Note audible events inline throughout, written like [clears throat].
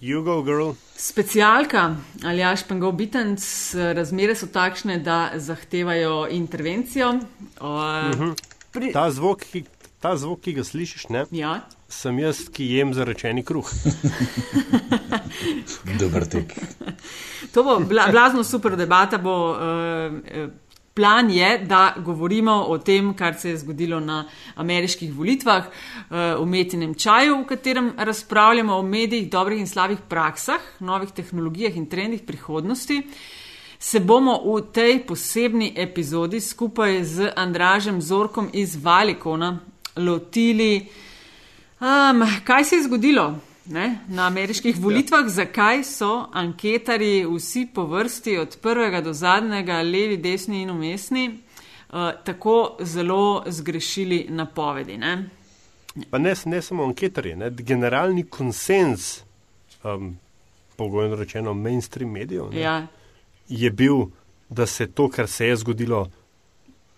Jugo, girl. Specialka ali aš pengov bitenc, razmere so takšne, da zahtevajo intervencijo. Uh, uh -huh. pri... ta, zvok, ki, ta zvok, ki ga slišiš, ne? Ja. Sem jaz, ki jem zarečeni kruh. Dober tek. [laughs] to bo bla, blazno super debata. Bo, uh, plan je, da govorimo o tem, kar se je zgodilo na ameriških volitvah, eh, o metinem čaju, v katerem razpravljamo o medijih, dobrih in slabih praksah, novih tehnologijah in trendih prihodnosti. Se bomo v tej posebni epizodi skupaj z Andražem Zorkom iz Valikona lotili, um, kaj se je zgodilo ne, na ameriških ja. volitvah, ja. zakaj so anketari vsi po vrsti, od prvega do zadnjega, levi, desni in umestni, uh, tako zelo zgrešili napovedi. Ne. Pa ne, ne samo anketari, ne, generalni konsens, um, pogojno rečeno, mainstream medijev, ja. je bil, da se to, kar se je zgodilo,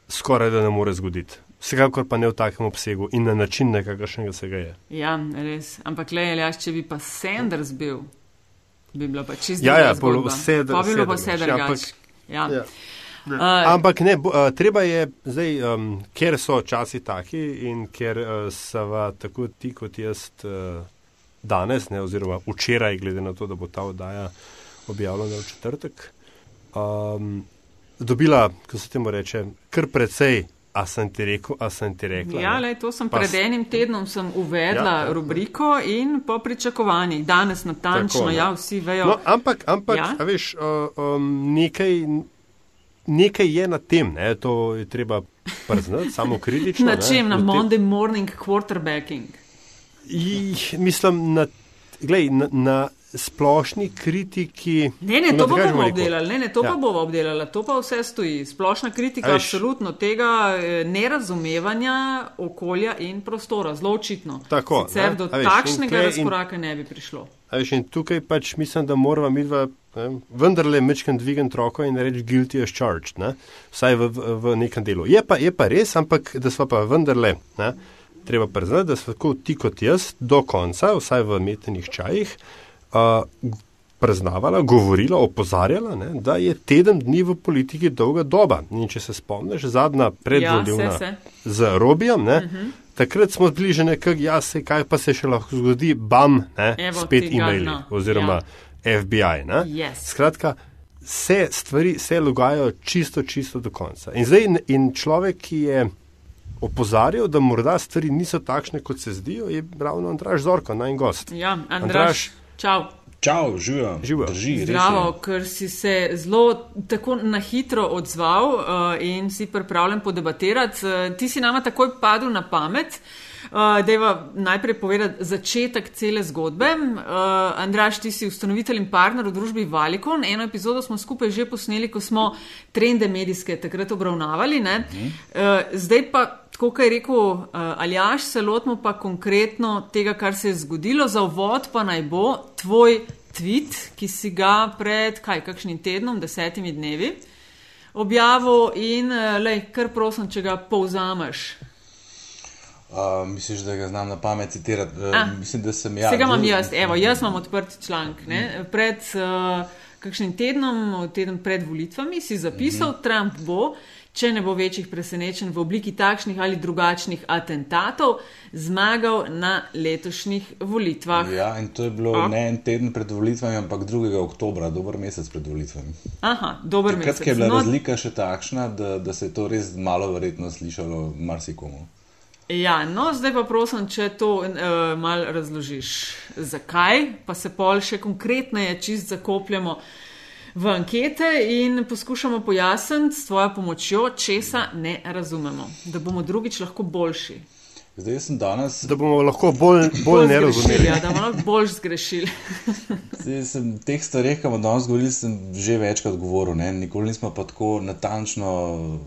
skoraj da ne more zgoditi. Vsekakor pa ne v takem obsegu in na način, na kakršnega se ga je. Ja, res. Ampak le, ali če bi pa Sanders bil, bi bilo pa čisto ja, ja, vse drugače. Pa bi bilo pa vse drugače. Ja. Ja. Uh, Ampak ne, bo, uh, treba je zdaj, um, ker so časi taki in ker uh, so tako ti kot jaz uh, danes, ne, oziroma včeraj, glede na to, da bo ta oddaja objavljena v četrtek, um, dobila, kako se temu reče, kar precej A sem ti rekel, a sem ti rekla? Ja, le, to sem pa pred enim tednom uvedla ja, rubriko in po pričakovanjih. Danes natančno, tako, ja, vsi vejo. No, ampak, ampak ja? veš, um, nekaj, nekaj je na tem, ne? to je treba priznati, samo kritično. [laughs] na čem, na Monday morning quarterbacking? Ih, mislim, na, glej, na, na splošni kritiki. Ne, ne, to pa bomo obdelali, ne, ne, to ja. pa bomo obdelali, to pa vse stoji. Splošna kritika, Ajš. absolutno tega eh, nerazumevanja okolja in prostora, zelo očitno. Tako, Sicer do Ajš, takšnega razkoraka ne bi prišlo. Ajš, in tukaj pač mislim, da moramo mi dva. Vendarle, mečkam dvigen troko in reči guilty as charged, ne? vsaj v, v, nekem delu. Je pa, je pa res, ampak da smo pa vendarle, ne? treba priznati, da smo tako ti kot jaz do konca, vsaj v metenih čajih, priznavala, govorila, opozarjala, ne, da je teden dni v politiki dolga doba. In če se spomniš, zadnja predvoljivna ja, z Robijem, ne, uh mhm. -huh. takrat smo bili že nekako jasni, kaj pa se še lahko zgodi, bam, ne, Evo, spet e-maili no. oziroma ja. FBI. Yes. Skratka, vse stvari se dogajajo čisto, čisto do konca. In zdaj in človek, ki je. Opozarjal, da morda stvari niso takšne, kot se zdijo, je ravno Andraš Zorko, naj gost. Ja, Andraš, Andraš Čau. Čau, živijo. Drži, Zdravo, ker si se zelo tako na hitro odzval uh, in si pripravljen podebatirati. Uh, ti si nama takoj padel na pamet. Uh, Dejva najprej povedati začetek cele zgodbe. Uh, Andraš, ti si ustanovitelj in partner v družbi Valikon. Eno epizodo smo skupaj že posneli, ko smo trende medijske takrat obravnavali. Uh, zdaj pa tako kot je rekel uh, Aljaš, se lotimo pa konkretno tega, kar se je zgodilo. Za uvod pa naj bo tvoj tweet, ki si ga pred kaj, kakšnim tednom, desetimi dnevi objavil in uh, lej, kar prosim, če ga povzameš. Uh, misliš, da ga znam na pamet citirati? Uh, mislim, da sem jaz. Vsega imam jaz, evo, jaz imam odprt članek. Mm. Pred uh, kakšnim tednom, teden pred volitvami, si zapisal, mm -hmm. Trump bo če ne bo večjih presenečenj v obliki takšnih ali drugačnih atentatov, zmagal na letošnjih volitvah. Ja, in to je bilo A? ne en teden pred volitvami, ampak 2. oktober, dober mesec pred volitvami. Aha, dober Takrat, mesec. Ker je bila no, razlika še takšna, da, da se je to res malo verjetno slišalo marsikomu. Ja, no, zdaj pa prosim, če to uh, malo razložiš. Zakaj, pa se pol še konkretneje čist zakopljamo v ankete in poskušamo pojasniti s tvojo pomočjo, česa ne razumemo, da bomo drugič lahko boljši. Zdaj sem danes. Da bomo lahko bolj, bolj, bolj ne razumeli. Ja, da bomo lahko bolj zgrešili. [laughs] Zdaj sem teh stvareh, ki smo danes govorili, sem že večkrat govoril. Ne? Nikoli nismo pa tako natančno,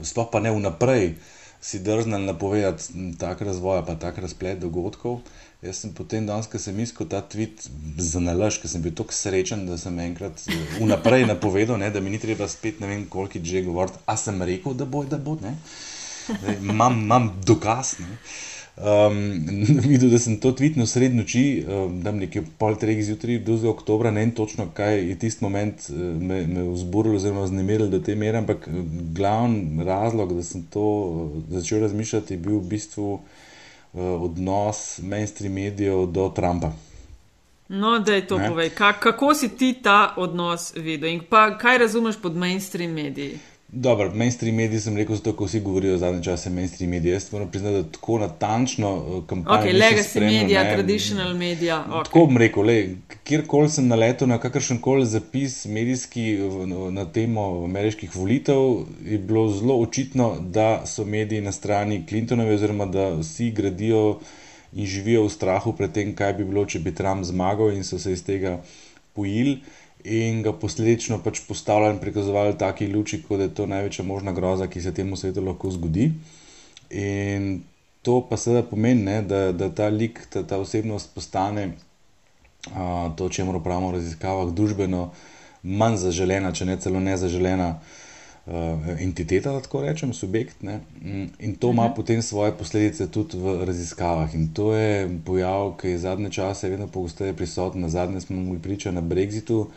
sploh pa ne vnaprej, si drznili napovedati tak razvoj, pa tak razplet dogodkov. Jaz sem potem danes, ko sem iskal ta tweet za nalaž, ker sem bil tako srečen, da sem enkrat eh, vnaprej [laughs] napovedal, ne, da mi ni treba spet ne vem, koliko že govoriti. A sem rekel, da bo, da bo, ne. Imam dokaz. Ne. Um, [laughs] videl, da sem to tvitnil sred noči, um, da je nekje pol treh zjutraj, 2. oktober, ne vem točno, kaj je tisti moment uh, me, me vzburil oziroma znemiril do te mere, ampak uh, glavni razlog, da sem to uh, začel razmišljati, je bil v bistvu uh, odnos mainstream medijev do Trumpa. No, da je to ne? povej. Kako si ti ta odnos videl in pa kaj razumeš pod mainstream mediji? Dobro, mainstream mediji sem rekel, zato ko vsi govorijo zadnje čase mainstream mediji. Jaz moram priznati, da tako natančno uh, kampanjo. Ok, legacy media, ne, traditional media. Okay. Tako bom rekel, le, kjerkoli sem naletel na kakršen koli zapis medijski na temo ameriških volitev, je bilo zelo očitno, da so mediji na strani Clintonove oziroma da vsi gradijo in živijo v strahu pred tem, kaj bi bilo, če bi Trump zmagal in so se iz tega pojili in ga posledično pač postavljali in prikazovali v taki luči, kot je to največja možna groza, ki se temu svetu lahko zgodi. In to pa seveda pomeni, ne, da, da ta lik, ta, ta osebnost postane a, to, če moramo pravimo v raziskavah, družbeno manj zaželena, če ne celo nezaželena. Uh, entiteta, da tako rečem, subjekt. Ne? In to ima uh mhm. -huh. potem svoje posledice tudi v raziskavah. In to je pojav, ki je zadnje čase vedno pogosteje prisoten. Na zadnje smo bili priča na Brexitu, uh,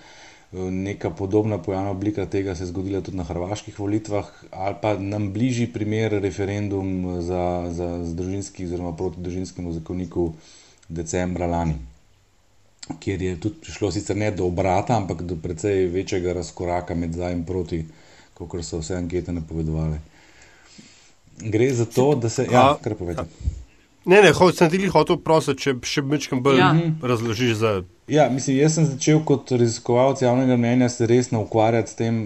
Neka podobna pojavna oblika tega se je zgodila tudi na hrvaških volitvah, ali pa nam bližji primer referendum za, za, za družinski, oziroma proti družinskemu zakoniku decembra lani, kjer je tudi prišlo sicer ne do obrata, ampak do precej večjega razkoraka med za in proti, kot so vse ankete napovedovali. Gre za to, da se. Ja, kar povedati. Ne, ne, ho, sem ti hotel prositi, če še večkrat bolj ja. razložiš. Za... Ja, mislim, jaz sem začel kot raziskovalec javnega mnenja se resno ukvarjati s tem,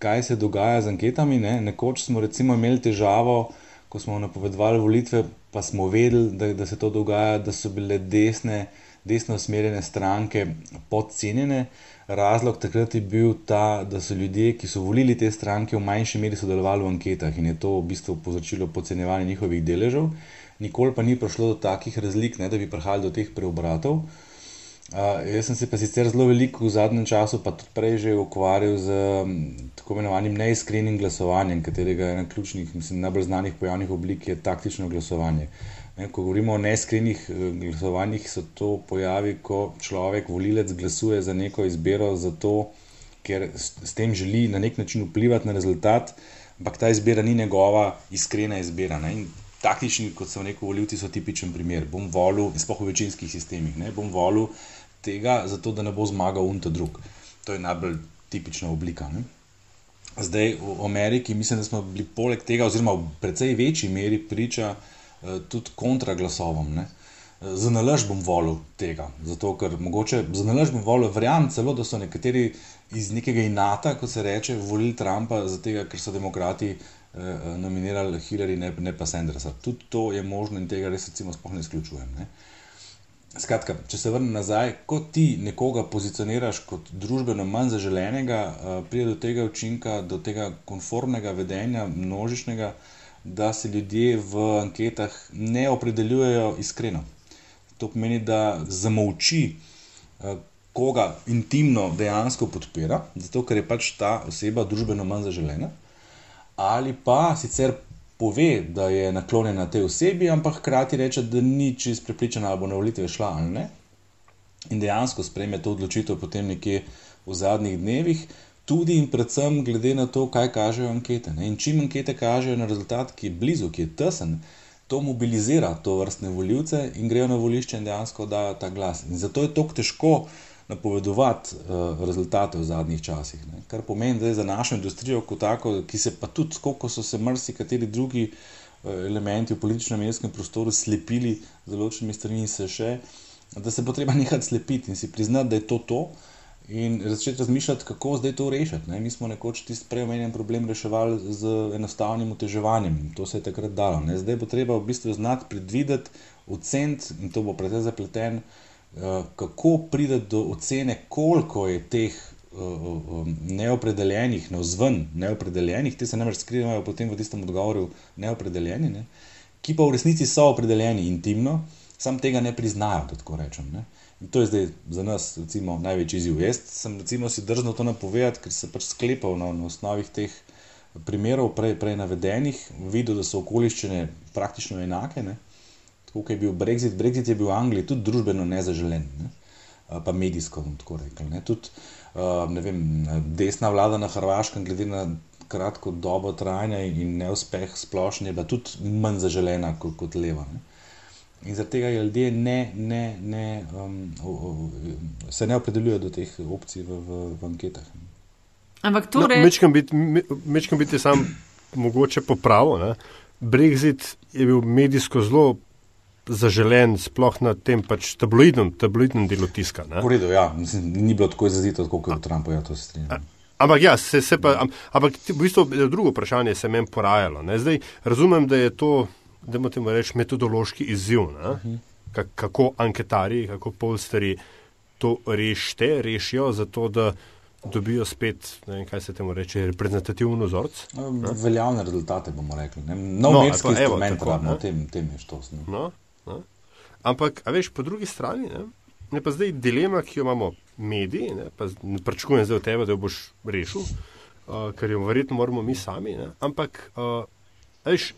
kaj se dogaja z anketami. Ne. Nekoč smo recimo imeli težavo, ko smo napovedovali volitve, pa smo vedeli, da, da se to dogaja, da so bile desne, desno usmerjene stranke podcenjene. Razlog takrat je bil ta, da so ljudje, ki so volili te stranke, v manjši meri sodelovali v anketah in je to v bistvu povzročilo podcenjevanje njihovih deležev nikoli pa ni prišlo do takih razlik, ne, da bi prihajali do teh preobratov. Uh, jaz sem se pa sicer zelo veliko v zadnjem času, pa tudi prej ukvarjal z um, tako imenovanim neiskrenim glasovanjem, katerega ena ključnih, mislim, najbolj znanih pojavnih oblik je taktično glasovanje. Ne, ko govorimo o neiskrenih uh, glasovanjih, so to pojavi, ko človek, volilec, glasuje za neko izbiro, zato ker s, tem želi na nek način vplivati na rezultat, ampak ta izbira ni njegova iskrena izbira. Ne, taktični, kot sem rekel, volivci so tipičen primer. Bom volil, sploh v večinskih sistemih, ne bom volil tega, zato da ne bo zmagal unta drug. To je najbolj tipična oblika. Ne? Zdaj v Ameriki mislim, da smo bili poleg tega, oziroma v precej večji meri priča uh, tudi kontraglasovom. Ne? Za nalož bom volil tega, zato ker mogoče za nalož bom volil, verjamem celo, da so nekateri iz nekega inata, kot se reče, volili Trumpa, zato ker so demokrati uh, Eh, nominirali Hillary, ne, ne pa Sandersa. Tudi to je možno in tega res recimo sploh ne izključujem. Ne. Skratka, če se vrnem nazaj, ko ti nekoga pozicioniraš kot družbeno manj zaželenega, eh, pride do tega učinka, do tega konformnega vedenja, množičnega, da se ljudje v anketah ne opredeljujejo iskreno. To pomeni, da zamolči, eh, koga intimno dejansko podpira, zato ker je pač ta oseba družbeno manj zaželena ali pa sicer pove, da je naklonjena tej osebi, ampak hkrati reče, da ni čist prepričana, ali bo na volitve šla ali ne. In dejansko sprejme to odločitev potem nekje v zadnjih dnevih, tudi in predvsem glede na to, kaj kažejo ankete. Ne? In čim ankete kažejo na rezultat, ki je blizu, ki je tesen, to mobilizira to vrstne voljivce in grejo na volišče in dejansko dajo ta glas. In zato je to težko napovedovati uh, rezultate v zadnjih časih. Ne. Kar pomeni, da je za našo industrijo, tako, ki se pa tudi, koliko so se marsikateri drugi uh, elementi v političnem medijskem prostoru slepili z določenimi strani, se še, da se bo treba [laughs] nekaj slepiti in si priznati, da je to to. In začeti razmišljati, kako zdaj to rešiti. Ne? Mi smo nekoč tisti preomenjen problem reševali z enostavnim oteževanjem, to se je takrat dalo. Ne? Zdaj bo treba v bistvu znati predvideti, oceniti, in to bo precej zapleteno, Eh, kako pride do ocene, koliko je teh uh, neopredeljenih, na vzven neopredeljenih, te se namreč skrivajo potem v tistem odgovoru neopredeljeni, ne? ki pa v resnici so opredeljeni intimno, sam tega ne priznajo, da tako rečem. Ne? In to je zdaj za nas recimo, največji izziv. Jaz sem recimo, si drznil to napovedati, ker sem pač sklepal na, na osnovi teh primerov, prej, prej navedenih, videl, da so okoliščine praktično enake. Ne? tako kot je bil Brexit. Brexit je bil v Angliji tudi družbeno nezaželen, ne? pa medijsko, bom tako rekel. Ne? Tudi ne vem, desna vlada na Hrvaškem, glede na kratko dobo trajanja in neuspeh splošno, je bila tudi manj zaželena kot, kot leva. Ne? In zaradi tega ljudje ne, ne, ne, um, o, o, se ne opredeljujejo do teh opcij v, v, v anketah. Ampak to no, reče. Mečkam biti sam mogoče popravo. Brexit je bil medijsko zelo zaželen, sploh na tem pač tabloidnem, tabloidnem delu tiska. V redu, ja, Mislim, ni bilo tako izrazito, kot je v Trumpu, ja, to se strinjam. Ampak, ja, se, se pa, ampak v bistvu drugo vprašanje se je meni porajalo. Zdaj, razumem, da je to da moramo reči, metodološki izziv. Uh -huh. Kako anketari, kako polstari to rešite, rešijo, zato da dobijo spet, vem, kaj se temu reče, reprezentativni vzorc. No, veljavne rezultate bomo rekli. Nov no, medijski instrument, pravno, tem, tem je štos. No, no. Ampak, a veš, po drugi strani, ne, ne pa zdaj dilema, ki jo imamo mediji, ne, pa ne pričakujem zdaj od tebe, da jo boš rešil, uh, ker jo verjetno moramo mi sami, ne, ampak, uh, veš,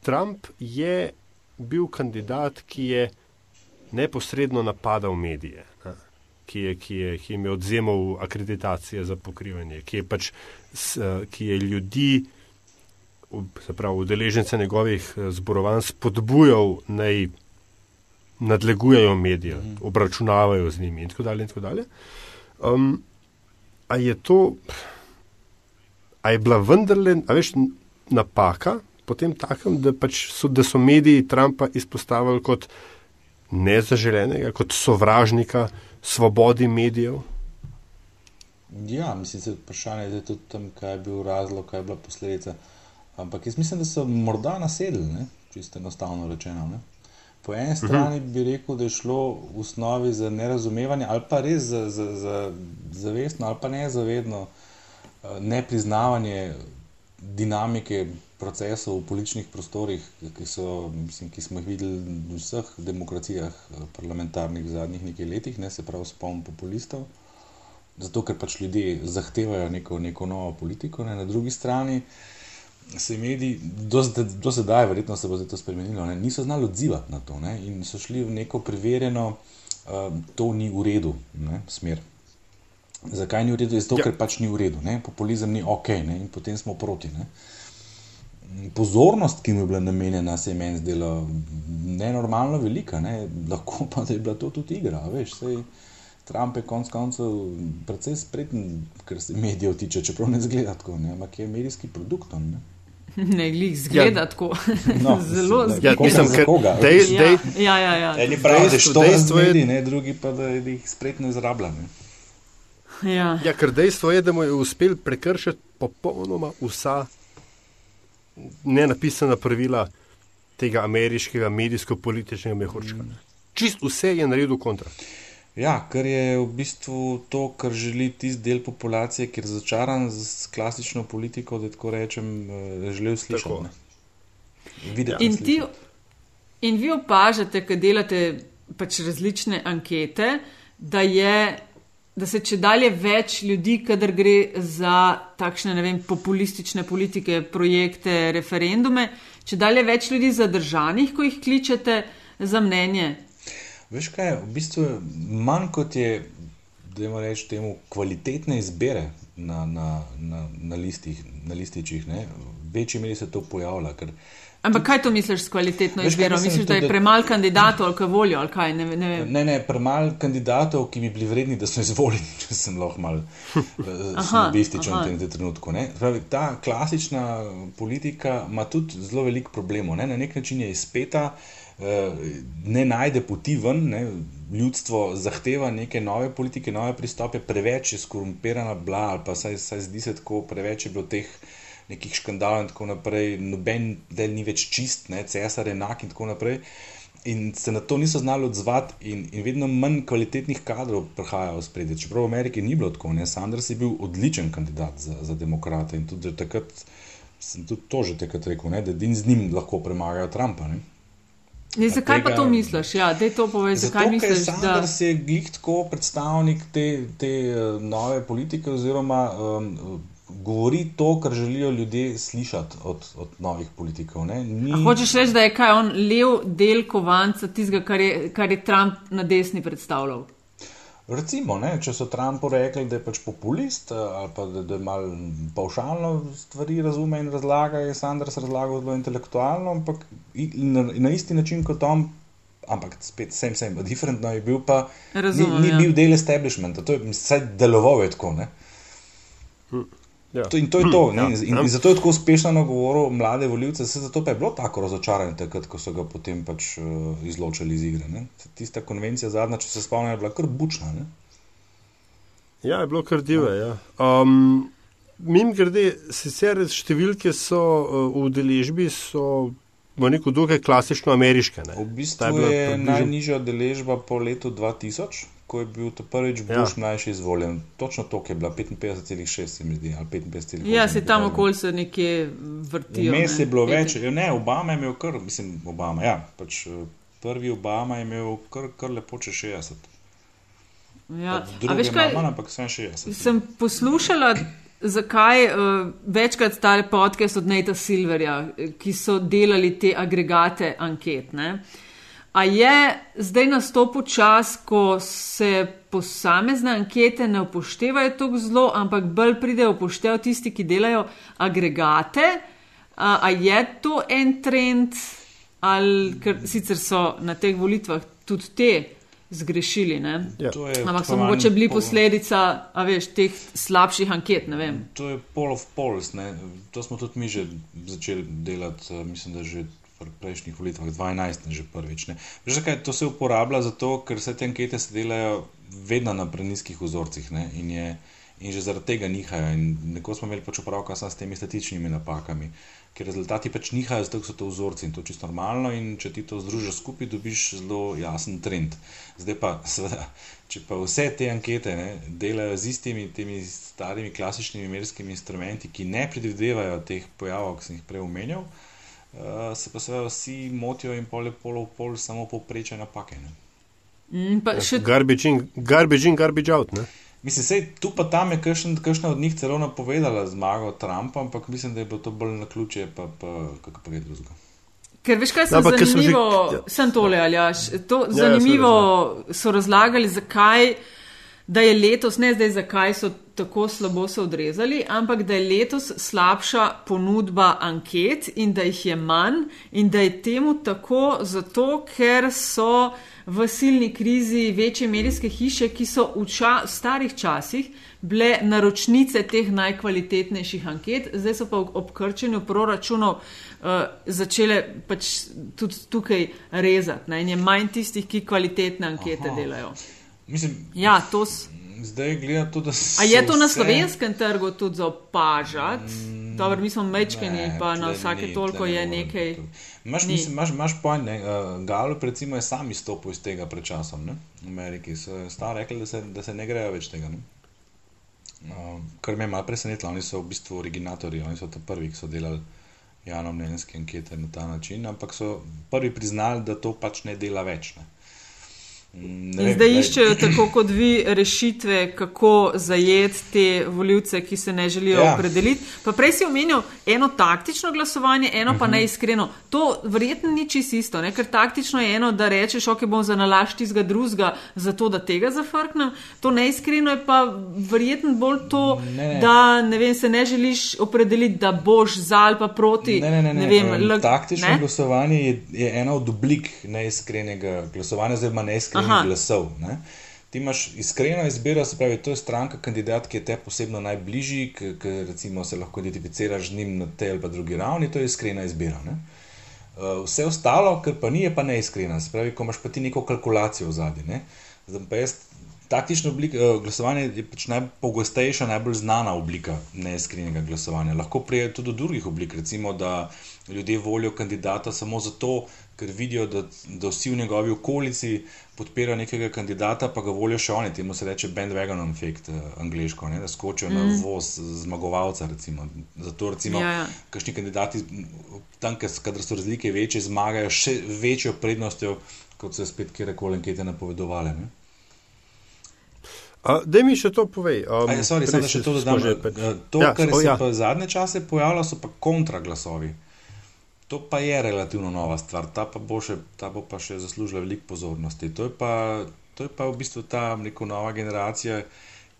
Trump je bil kandidat, ki je neposredno napadal medije, ne? ki, je, ki, je, ki jim je odzemal akreditacije za pokrivanje, ki je, pač, s, ki je ljudi, se pravi, udeležence njegovih eh, zborovanj spodbujal naj nadlegujejo medije, mhm. obračunavajo z njimi in tako dalje. In tako dalje. Um, a je to, a je bila vendarle, a veš, napaka? Potem takem, da, pač so, da so mediji Trumpa izpostavili kot nezaželenega, kot sovražnika svobodi medijev? Ja, mislim, da je vprašanje je tudi tam, kaj je bil razlog, kaj je bila posledica. Ampak jaz mislim, da so morda nasedli, čisto enostavno rečeno. Ne? Po eni mhm. strani bi rekel, da je šlo v osnovi za nerazumevanje ali pa res za, za, za zavestno ali pa nezavedno eh, nepriznavanje dinamike procesov v političnih prostorih, ki, so, mislim, ki smo jih videli v vseh demokracijah eh, parlamentarnih v zadnjih nekaj letih, ne se pravi spom populistov, zato ker pač ljudje zahtevajo neko, neko novo politiko. Ne. Na drugi strani se mediji, do, do sedaj, verjetno se bo zdaj to spremenilo, ne, niso znali odzivati na to ne, in so šli v neko preverjeno, uh, to ni v redu, ne, smer. Zakaj ni v redu? Zato, ja. ker pač ni v redu. Ne? Populizem ni ok, ne? in potem smo proti. Ne? Pozornost, ki mu je bila namenjena, se je meni zdela nenormalno velika, ne? lahko pa da je bila to tudi igra. Veš, sej, Trump je konec koncev precej spreten, kar se medijev tiče, čeprav ne zgleda tako, ne? ampak je medijski produkt. Ne? Ne, glej, zgleda ja. tako. No, [laughs] Zelo zelo. Ja, mislim, da koga. Dej, dej, ja, ja, ja. Eni pravijo, da je to razvedi, ne, drugi pa da jih spretno izrabljajo. Ja. ja, ker dejstvo je, da mu je uspel prekršiti popolnoma vsa ne napisana pravila tega ameriškega medijsko-političnega mehurčka. Mm. Čist vse je naredil kontra. Ja, kar je v bistvu to, kar želi tisti del populacije, ki je začaran z klasično politiko, da tako rečem, eh, želel slišati. Ja. In, ti, in vi opažate, kad delate pač različne ankete, da je da se če dalje več ljudi, kadar gre za takšne vem, populistične politike, projekte, referendume, če dalje več ljudi zadržanih, ko jih kličete za mnenje. Veš kaj, v bistvu manj kot je, da imamo reči temu, kvalitetne izbire na, na, na, na, listih, na lističih, ne? večji meri se to pojavlja. Ker, Ampak kaj to misliš s kvalitetno izbiro? Misliš, da je premalo kandidatov ali kaj voljo ali kaj? Ne, ne, ne, ne premalo kandidatov, ki bi bili vredni, da so izvoljeni, [laughs] če sem lahko malo eh, snobističen v tem trenutku. Pravi, ta klasična politika ima tudi zelo veliko problemov. Ne? Na nek način je izpeta, eh, ne najde poti ven. Ne? Ljudstvo zahteva neke nove politike, nove pristope, preveč je skorumpirana, bla, ali pa saj, saj zdi se tako, preveč je bilo teh nekih škandalov in tako naprej, noben del ni več čist, ne, cesar je enak in tako naprej. In se na to niso znali odzvati, in, in vedno manj kvalitetnih kadrov prihajajo v spredje. Čeprav v Ameriki ni bilo tako, ne? Sanders je bil odličen kandidat za, za demokrate in tudi takrat sem tudi to že takrat rekel, ne? da din z njim lahko premagajo Trumpa. Ne? Ne, zakaj tega, pa to misliš? Ja, to povej, zakaj zato, misliš, da se je glih tako predstavnik te, te uh, nove politike oziroma um, govori to, kar želijo ljudje slišati od, od novih politikov. Ni... Hočeš reči, da je kaj on lev del kovanca tistega, kar je, kar je Trump na desni predstavljal? Recimo, ne, če so Trumpu rekli, da je pač populist ali pa da, da je mal paušalno stvari razume in razlaga, je Sanders razlagal zelo intelektualno, ampak na, na isti način kot on, ampak spet sem, sem, different, no, je bil pa Razumem, ni, ni ja. bil del establishmenta, to je vsaj deloval je tako. Ne. Ja. To, in to je to. Hm, Ne? ja, In, in, ja. in zato je tako uspešno nagovoril mlade voljivce, se zato pa je bilo tako razočaranje, takrat, ko so ga potem pač uh, izločili iz igre. Ne? Tista konvencija zadnja, če se spomnim, je bila kar bučna. Ne? Ja, je bilo kar dive. Ja. Um, Mim grede, sicer številke so uh, v udeležbi, so neko dokaj klasično ameriške. Ne. V Ta bistvu bila je približno- najnižja deležba po letu 2000, ko je bil to prvič Ja. Bush mlajši izvoljen. Točno to je bila 55,6, se mi zdi, ali 55,8. Ja, se tam okoli se nekje vrtijo. Vmes ne. je bilo Nekaj. več, ja, ne, Obama je imel kar, mislim, Obama, ja, pač eh, prvi Obama je imel kar, kar lepo čez 60. Ja. A Drugi veš kaj? manj, ampak vsem 60. Sem poslušala, zakaj uh, večkrat stale podcast od Neta Silverja, eh, ki so delali te agregate anket. Ne? A je zdaj nastopil čas, ko se posamezne ankete ne upoštevajo tako zelo, ampak bolj pridejo upoštev tisti, ki delajo agregate? A, a je to en trend, ali ker sicer so na teh volitvah tudi te zgrešili? Ne? Ja. To je Ampak so mogoče bili pol- posledica, a veš, teh slabših anket, ne vem. To je pol of pols, ne? to smo tudi mi že začeli delati, mislim, da že v prejšnjih volitvah, 12, ne že prvič. Ne? Veš, zakaj to se uporablja? Zato, ker vse te ankete se delajo vedno na preniskih vzorcih ne? in, je, in že zaradi tega nihajo. In nekoč smo imeli pač opravka s temi statičnimi napakami, ker rezultati pač nihajo, zato so to vzorci in to je čisto normalno. In če ti to združiš skupaj, dobiš zelo jasen trend. Zdaj pa, [laughs] seveda, če pa vse te ankete ne, delajo z istimi temi starimi klasičnimi merskimi instrumenti, ki ne predvidevajo teh pojavov, ki sem jih prej omenjal, se pa seveda vsi motijo in pol je pol v pol samo povprečje napake. Ne. Mm, pa še Garbage in, garbage in garbage out. Ne? Mislim, sej, tu pa tam je kakšna od njih celo napovedala zmago Trumpa, ampak mislim, da je bilo to bolj na ključe, pa, pa kako pa je drugega. Ker veš, kaj Ja, se ampak ker sem že- zanimivo, ja. sem tole, Aljaš, to Ja, zanimivo so razlagali, zakaj, da je letos, ne zdaj zakaj so tako slabo se odrezali, ampak da je letos slabša ponudba anket in da jih je manj in da je temu tako zato, ker so v silni krizi večje medijske hiše, ki so v ča, starih časih bile naročnice teh najkvalitetnejših anket, zdaj so pa ob- krčenju proračunov uh, začele pač tudi tukaj rezati. Ne? In je manj tistih, ki kvalitetne ankete. Aha. delajo. Mislim, Ja, to s... zdaj gleda to, da se. A je to na slovenskem trgu tudi za opažati? Mm, Dobro, mi smo mečkani, pa na vsake ni, toliko ne je morem nekaj. Imaš, ni. mislim, imaš, imaš point, ne? Uh, Gallup recimo je sam izstopil iz tega pred časom, ne? V Ameriki so stari rekli, da se, da se ne grejo več tega, ne? Uh, kar me je malo presenetilo, oni so v bistvu originatorji, oni so to prvi, ki so delali javnomnenjske ankete na ta način, ampak so prvi priznali, da to pač ne dela več, ne? Mm, ne In zdaj iščejo, [clears throat] tako kot vi, rešitve, kako zajeti te voljivce, ki se ne želijo Ja. opredeliti. Pa prej si omenil eno taktično glasovanje, eno Mhm. pa neiskreno. To verjetno ni čisto isto, ne? ker taktično je eno, da rečeš, ok, bom za nalašč tistega drugega, zato da tega zafrknem. To neiskreno je pa verjetno bolj to, Ne, ne. da ne vem, se ne želiš opredeliti, da boš za ali pa proti. Ne, ne, ne, ne. vem, um, Taktično ne? glasovanje je, je ena od oblik neiskrenega glasovanja, oziroma neiskrenih Aha. glasov. Ne? Ti imaš iskreno izbiro, se pravi, to je stranka, kandidat, ki je te posebno najbližji, ki se lahko identificiraš z njim na tej ali pa drugi ravni, to je iskrena izbira. Ne? Uh, vse ostalo, kar pa ni, je pa neiskrena. Se pravi, ko imaš pa ti neko kalkulacijo v zadnji. Zdaj pa jaz. Taktično oblik, uh, glasovanje je pač najpogostejša, najbolj znana oblika neiskrenega glasovanja. Lahko pride tudi do drugih oblik, recimo, da ljudje volijo kandidata samo zato, ker vidijo, da, da vsi v njegovi okolici podpirajo nekega kandidata, pa ga volijo še oni. Temu se reče bandwagon efekt, uh, angliško, ne? da skočijo mm. na voz zmagovalca. Recimo. Zato, recimo, Ja, ja. kakšni kandidati, tam, kadar so razlike večje, zmagajo še večjo prednostjo, kot so spet kjerkoli ankete napovedovali. Ne? Da mi še to povej. Um, ja, sorry, samo še to, da dam, peč... to ja, kar o, se ja. pa zadnje čase pojavlja, so pa kontraglasovi. To pa je relativno nova stvar, ta pa bo, še, ta bo pa še zaslužila veliko pozornosti. To je, pa, to je pa v bistvu ta neko nova generacija,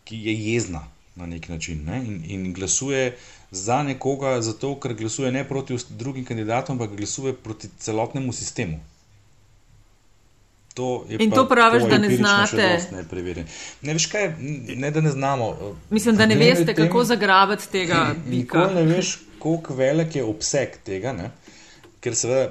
ki je jezna na nek način ne? in, in glasuje za nekoga, zato ker glasuje ne proti drugim kandidatom, ampak glasuje proti celotnemu sistemu. To in to praviš, da ne znate. Ne, ne veš kaj, ne da ne znamo. Mislim, da ne veste, tem, kako zagrabiti tega. Nikoli ne veš, koliko velik je obseg tega, ne? Ker seveda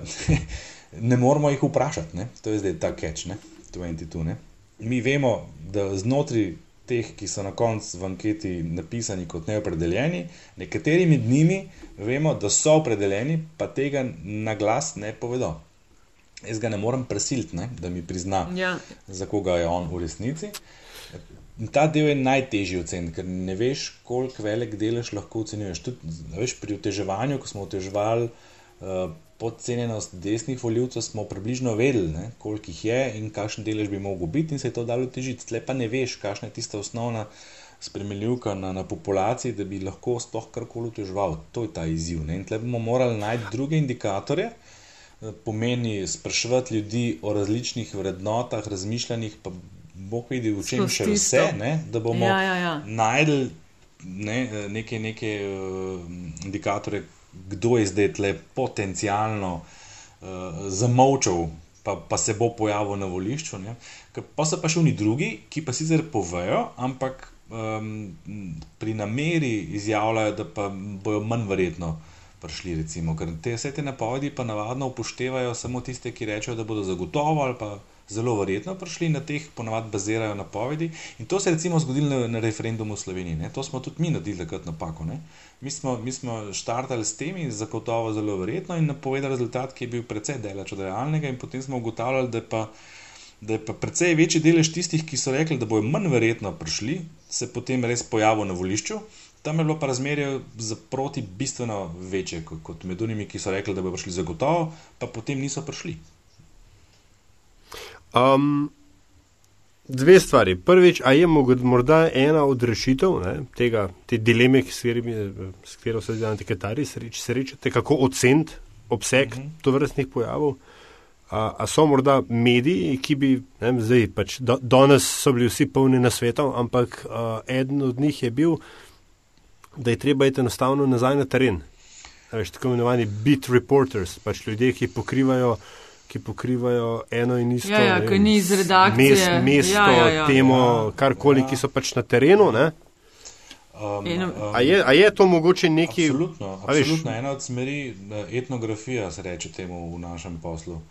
[laughs] ne moramo jih vprašati. Ne? To je zdaj ta catch, 22. Mi vemo, da znotraj teh, ki so na koncu v anketi napisani kot neopredeljeni, nekateri med njimi vemo, da so opredeljeni, pa tega na glas ne povedo jaz ga ne morem prisiliti, da mi prizna, ja. za koga je on v resnici. Ta del je najtežji oceniti, ker ne veš, koliko velik delež lahko ocenjuješ. Tudi veš, pri oteževanju, ko smo oteževali uh, podcenjenost desnih voljivcev, smo približno vedeli, ne, koliko jih je in kakšen delež bi mogel biti, in se je to dalo težiti. Tle pa ne veš, kakšna je tista osnovna spremenljivka na, na populaciji, da bi lahko sploh karkoli oteževal. To je ta izziv. Ne. In tle bomo morali najti druge indikatorje pomeni spraševati ljudi o različnih vrednotah, razmišljanjih, pa Bog vidi, v čem še vse, ne, da bomo ja, ja, ja. najdel ne, neke, neke uh, indikatorje, kdo je zdaj tle potencialno uh, zamolčal, pa, pa se bo pojavil na volišču. Ne. Pa so pa še oni drugi, ki pa sicer povejo, ampak um, pri nameri izjavljajo, da pa bojo manj verjetno prišli. Recimo, ker te vse te napovedi pa navadno upoštevajo samo tiste, ki rečejo, da bodo zagotovo ali pa zelo verjetno prišli na teh, ponavadi bazirajo napovedi. In to se je recimo zgodilo na, referendumu v Sloveniji. Ne? To smo tudi mi naredili takrat napako. Mi smo, mi smo štartali s temi, zagotovo zelo verjetno in napovedali rezultat, ki je bil precej daleč od realnega, in potem smo ugotavljali, da pa. Da je pa precej večji delež tistih, ki so rekli, da bojo manj verjetno prišli, se potem res pojavil na volišču, Tam je bilo pa razmerje za proti bistveno večje kot med unimi, ki so rekli, da bodo prišli zagotovo, pa potem niso prišli. Um, dve stvari. Prvič, a je morda ena od rešitev ne, tega, te dileme, s katero se zdaj antiketari srečate, kako oceniti obseg uh mhm. -huh. to vrstnih pojavov. A, a so morda mediji, ki bi, ne, zdaj pač, do, danes so bili vsi polni na svetu, ampak a, eden od njih je bil, da je treba iti enostavno nazaj na teren. Veš, tako imenovani beat reporters, pač ljudje, ki pokrivajo, ki pokrivajo eno in isto. Ja, ja, ki ni iz redakcije. Mes, mesto, ja, ja, ja. temo, ja, karkoli, ja. ki so pač na terenu. Um, um, a, je, a je to mogoče neki? Absolutno, absolutno. ena od smeri etnografija, se reče temu v našem poslu.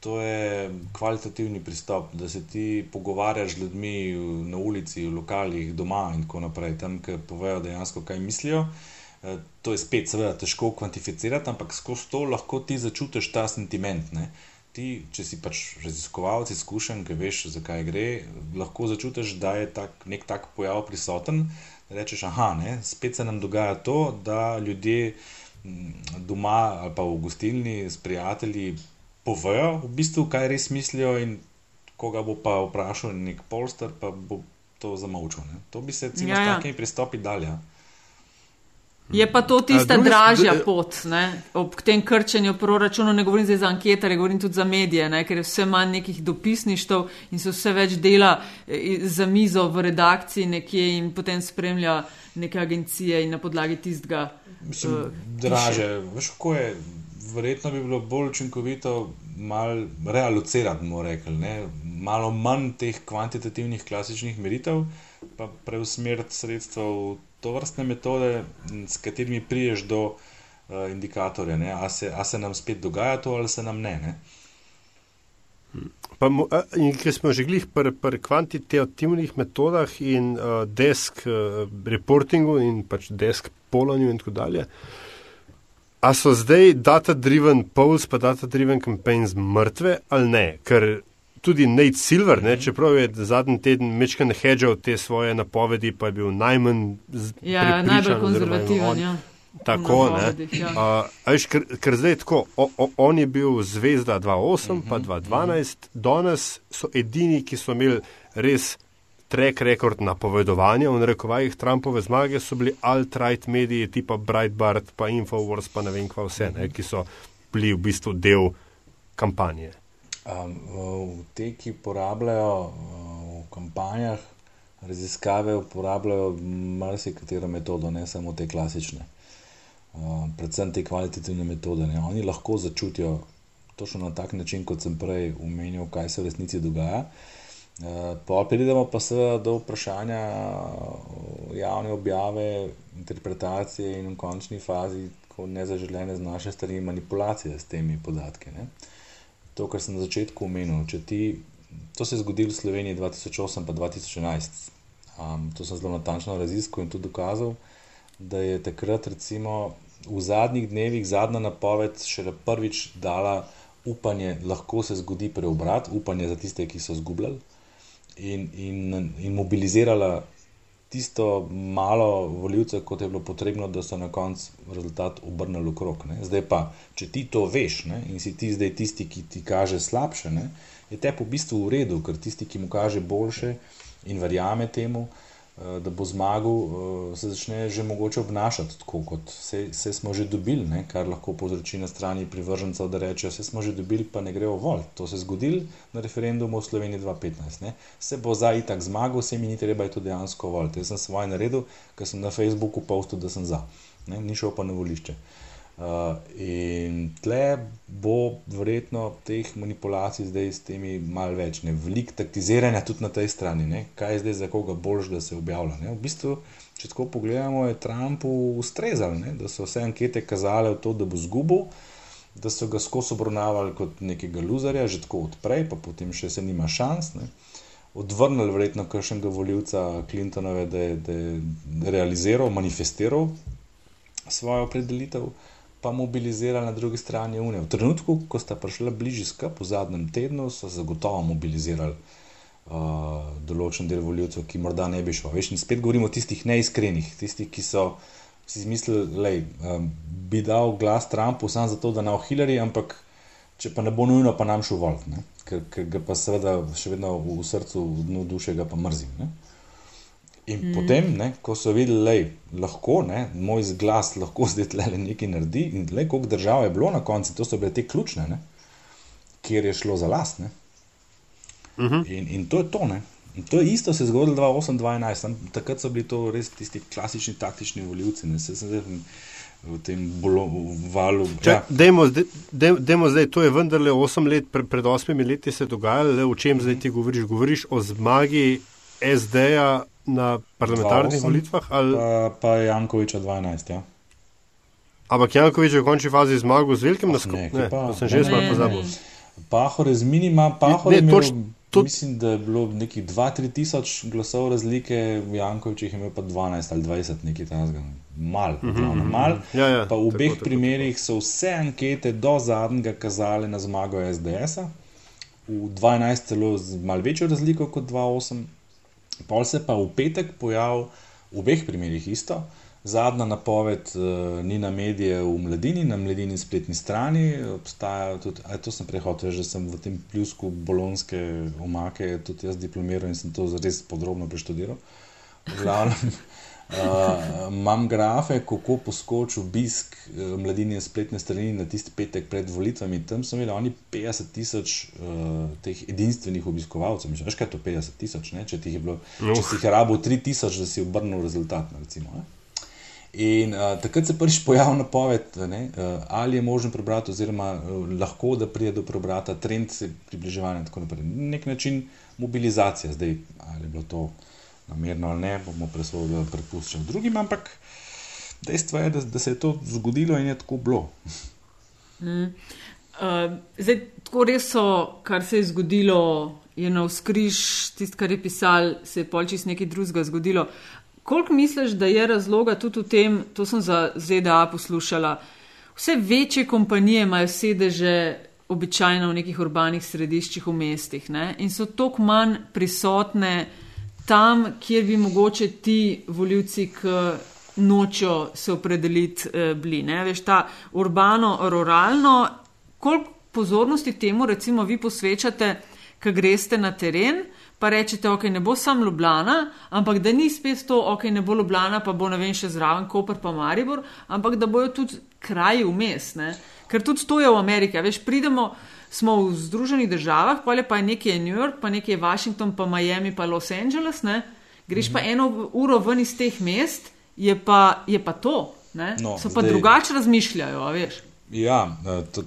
To je kvalitativni pristop, da se ti pogovarjaš z ljudmi na ulici, v lokalih, doma in tako naprej, tam, ki povejo dejansko, kaj mislijo. E, to je spet, seveda, težko kvantificirati, ampak skozi to lahko ti začutiš ta sentiment. Ne? Ti, če si pač raziskovalec, izkušen, ki veš, zakaj gre, lahko začutiš, da je tak, nek tak pojav prisoten. Rečeš, aha, ne? spet se nam dogaja to, da ljudje doma ali pa v gostilni s prijatelji povejo, v bistvu, kaj res mislijo, in koga bo pa vprašal nek polster, pa bo to zamolčal. Ne? To bi se recimo ja, ja. s takimi pristopi dalje. Je pa to tista drugi, dražja pot, ne? ob tem krčenju proračuna, ne govorim zdaj za anketare, govorim tudi za medije, ne? ker je vse manj nekih dopisništv in se vse več dela eh, za mizo v redakciji nekje in potem spremlja neke agencije in na podlagi tistega. Mislim, uh, draže, veš, kako je verjetno bi bilo bolj učinkovito malo realocirati, bomo rekli, ne? malo manj teh kvantitativnih klasičnih meritev, pa preusmeriti sredstva v to vrstne metode, s katerimi priješ do uh, indikatorja, a se, a se nam spet dogaja to ali se nam ne. ne? Pa, in ker smo že glih pri, pri kvantitativnih metodah in uh, desk uh, reportingu in pač desk polanju in tako dalje, A so zdaj data-driven polls, pa data-driven campaigns mrtve ali ne? Ker tudi Nate Silver, ne, čeprav je zadnji teden mečkan hedžal te svoje napovedi, pa je bil najmanj ja, najbolj konzervativen. Ja. Tako, ne. Ja. Uh, veš, ker, ker zdaj je tako, o, o, on je bil zvezda 2008, uh -huh, pa 2012, uh -huh. danes so edini, ki so imeli res track record napovedovanja v narekovajih Trumpove zmage so bili alt-right mediji tipa Breitbart, pa Infowars, pa ne vem kva vse, ne, ki so bili v bistvu del kampanje. Um, te, ki porabljajo v kampanjah raziskave, uporabljajo marsikatero metodo, ne samo te klasične. Predvsem te kvalitativne metode. Ne. Oni lahko začutijo točno na tak način, kot sem prej omenil, kaj se v resnici dogaja. Pa pridemo pa seveda do vprašanja javne objave, interpretacije in v končni fazi, ko nezaželene z naše strani manipulacije s temi podatki. Ne. To, kar sem na začetku omenil, ti, to se je zgodilo v Sloveniji 2008 pa 2011. Um, to sem zelo natančno raziskal in tudi dokazal, da je takrat, recimo, v zadnjih dnevih zadnja napoved šele prvič dala upanje, lahko se zgodi preobrat, upanje za tiste, ki so izgubljali, in, in, in mobilizirala tisto malo voljivcev, kot je bilo potrebno, da so na koncu rezultat obrnili okrog. Zdaj pa, če ti to veš ne, in si ti zdaj tisti, ki ti kaže slabše, ne, je te po bistvu v redu, ker tisti, ki mu kaže boljše in verjame temu, Eh, da bo zmagal, eh, se začne že mogoče obnašati tako, kot se, se smo že dobili, ne? kar lahko povzroči na strani privržencev, da rečejo, se smo že dobili, pa ne grejo vol. To se je zgodilo na referendumu v Sloveniji 2015. Ne? Se bo za itak zmagal, se mi ni treba je to dejansko voliti. Jaz sem svoje naredil, ker sem na Facebooku postil, da sem za. Ne? Ni šel pa na volišče. Uh, Uh, in tle bo verjetno teh manipulacij zdaj s temi malce več, ne veliko taktiziranja tudi na tej strani, ne? kaj je zdaj za koga boljš, da se objavlja. Ne? V bistvu, če tako pogledamo, je Trumpu ustrezalo, da so vse ankete kazale v to, da bo zgubil, da so ga skozi obravnavali kot nekega luzarja, že tako odprej, pa potem še se nima šans. Ne? Odvrnili verjetno kakšnega voljivca Clintonove, da je, da je realiziral, manifestiral svojo opredelitev pa mobilizirali na drugi strani Unije. V trenutku, ko sta prišla bližje skupaj, v zadnjem tednu, so zagotovo mobilizirali uh, določen del voljivcev, ki morda ne bi šel. Veš, in spet govorimo o tistih neiskrenih, tistih, ki so si izmislili, da um, bi dal glas Trumpu samo zato, da na Hillary, ampak če pa ne bo nujno, pa nam šel volt, ker, ker ga pa seveda še vedno v srcu, v dnu duše ga pa mrzim. Ne? In mm. potem, ne, ko so videli, da lahko, ne, moj glas lahko [laughs] zdaj le nekaj naredi, in le koliko držav je bilo na koncu, to so bile te ključne, ne, kjer je šlo za last. Mm -hmm. in, in to je to. Ne. In to je isto se je zgodilo 2008-2011, takrat so bili to res tisti klasični taktični voljivci. V tem bolo, valu. Če, ja. dejmo, zdaj, dejmo zdaj, to je vendarle 8 let, pre, pred 8 leti se je dogajalo, le o čem zdaj ti govoriš? Govoriš o zmagi SD-ja na parlamentarnih volitvah? Ali... Pa, pa Jankoviča 12. Ja. Ampak Jankovič je v končni fazi zmagal z velikim naskokom. Ne, to sem že smal pozabil. Pahor je z minima, pahor je toč, to... mislim, da je bilo nekih 2-3 tisoč glasov razlike, Jankovič jih je imel pa 12 ali 20, nekaj tam mal. Uh -huh, mal. Ja, ja, pa v obeh tako, primerih so vse ankete do zadnjega kazale na zmago SDS-a, v 12 celo z mal večjo razliko kot 2-8. Pol se pa v petek pojavil, v obeh primerih isto, zadnja napoved uh, ni na medije v mladini, na mladini spletni strani. Obstaja tudi, aj to sem prehodil, že sem v tem pljusku bolonske omake, tudi jaz diplomiral in sem to res podrobno preštudiral. V glavnem. Uh, imam grafe, kako poskoči obisk uh, mladine spletne strani na tisti petek pred volitvami. Tam so imeli oni 50 tisoč uh, teh edinstvenih obiskovalcev. Mislim, veš kaj je to 50 tisoč, če ti je bilo, uh. če si jih rabo 3 tisoč, da si obrnil rezultat. Recimo, In uh, takrat se prvič pojavlja napoved, uh, ali je možno prebrati, oziroma uh, lahko da pride do prebrata, trend se približevanja in tako naprej. Nek način mobilizacije, zdaj ali je bilo to namerno ali ne, bomo presodili, da prepuščam drugim, ampak dejstvo je, da, da se je to zgodilo in je tako bilo. Mm. Uh, zdaj, tako res so, kar se je zgodilo, je na vzkriž, tisto, kar je pisal, se je polčis nekaj drugega zgodilo. Koliko misliš, da je razloga tudi v tem, to sem za ZDA poslušala, vse večje kompanije imajo sedeže običajno v nekih urbanih središčih v mestih ne? in so toliko manj prisotne tam, kjer bi mogoče ti voljivci, ki nočejo se opredeliti, eh, bili. Ne? Veš, ta urbano-ruralno, koliko pozornosti temu recimo vi posvečate, ko greste na teren, pa rečete, ok, ne bo sam Ljubljana, ampak da ni spet to, ok, ne bo Ljubljana, pa bo ne vem še zraven Koper pa Maribor, ampak da bojo tudi kraji vmes. Ne? Ker tudi to je v Ameriki. Veš, pridemo, smo v Združenih državah, pa je nekaj New York, pa nekaj Washington, pa Miami, pa Los Angeles. Ne? Greš -hmm. pa eno uro ven iz teh mest, je pa, je pa to. No, so pa zdaj... drugače razmišljajo, veš. Ja,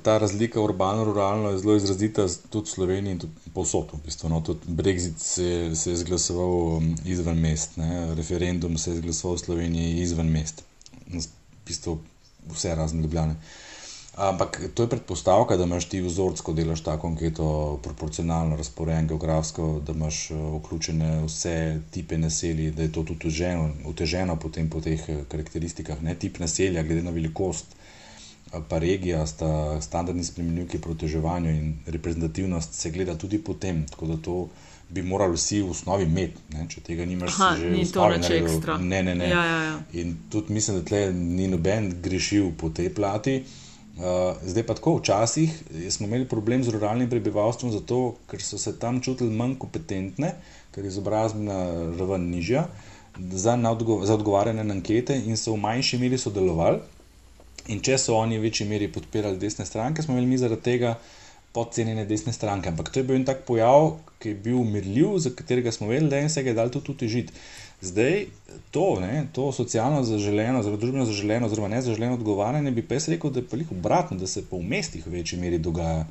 ta razlika urbano-ruralno je zelo izrazita tudi v Sloveniji in tudi povsod. V bistvu, no, tudi Brexit se, se je izglasoval um, izven mest, ne? referendum se je izglasoval v Sloveniji izven mest. V bistvu vse razne ljubljene. Ampak to je predpostavka, da imaš ti vzorc, ko delaš tako anketo, proporcionalno razporejen geografsko, da imaš uh, vključene vse tipe naselij, da je to tudi uteženo potem po teh uh, karakteristikah. Ne? Tip naselja, glede na velikost, pa regija, sta standardni spremenljivki pri oteževanju in reprezentativnost se gleda tudi po tem. Tako da to bi morali vsi v osnovi imeti. Ne? Če tega nimaš, Aha, že ni to več ekstra. Ne, ne, ne. Ja, ja, ja. In tudi mislim, da tle ni noben grešil po tej plati. Uh, zdaj pa tako, včasih smo imeli problem z ruralnim prebivalstvom, zato ker so se tam čutili manj kompetentne, ker je izobrazbena raven nižja za, odgo za odgovarjanje na ankete in so v manjši meri sodelovali. In če so oni v večji meri podpirali desne stranke, smo imeli mi zaradi tega podcenjene desne stranke. Ampak to je bil en tak pojav, ki je bil umirljiv, za katerega smo vedeli, da je se ga dal tudi utežiti. Zdaj to, ne, to socialno zaželeno, zelo družbeno zaželeno, oziroma nezaželeno odgovarjanje, bi pa jaz rekel, da je jih obratno, da se pa v mestih v večji meri dogaja.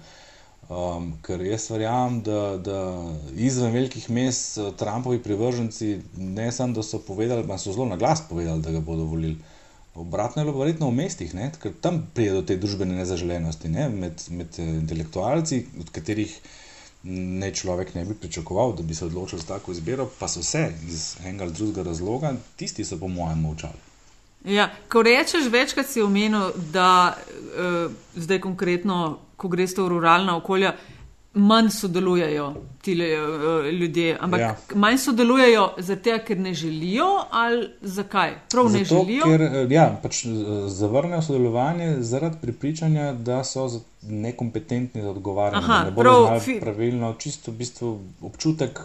Um, ker jaz verjamem, da, da izven velikih mest Trumpovi privrženci ne samo, da so povedali, pa so zelo na glas povedali, da ga bodo volili. Obratno je bilo verjetno v mestih, ne? ker tam pride do te družbene nezaželenosti ne? med, med eh, intelektualci, od katerih ne človek ne bi pričakoval, da bi se odločil za tako izbiro, pa so vse iz enega ali drugega razloga, tisti so po mojem molčali. Ja, ko rečeš, večkrat si omenil, da uh, zdaj konkretno, ko greš v ruralna okolja, manj sodelujejo ti uh, ljudje. Ampak ja. manj sodelujejo zato, ker ne želijo ali zakaj? Prav zato, ne želijo. Ker eh, ja, pač eh, zavrnejo sodelovanje zaradi pripričanja, da so nekompetentni za odgovarjanje. Aha, ne bodo fi... pravilno, čisto v bistvu občutek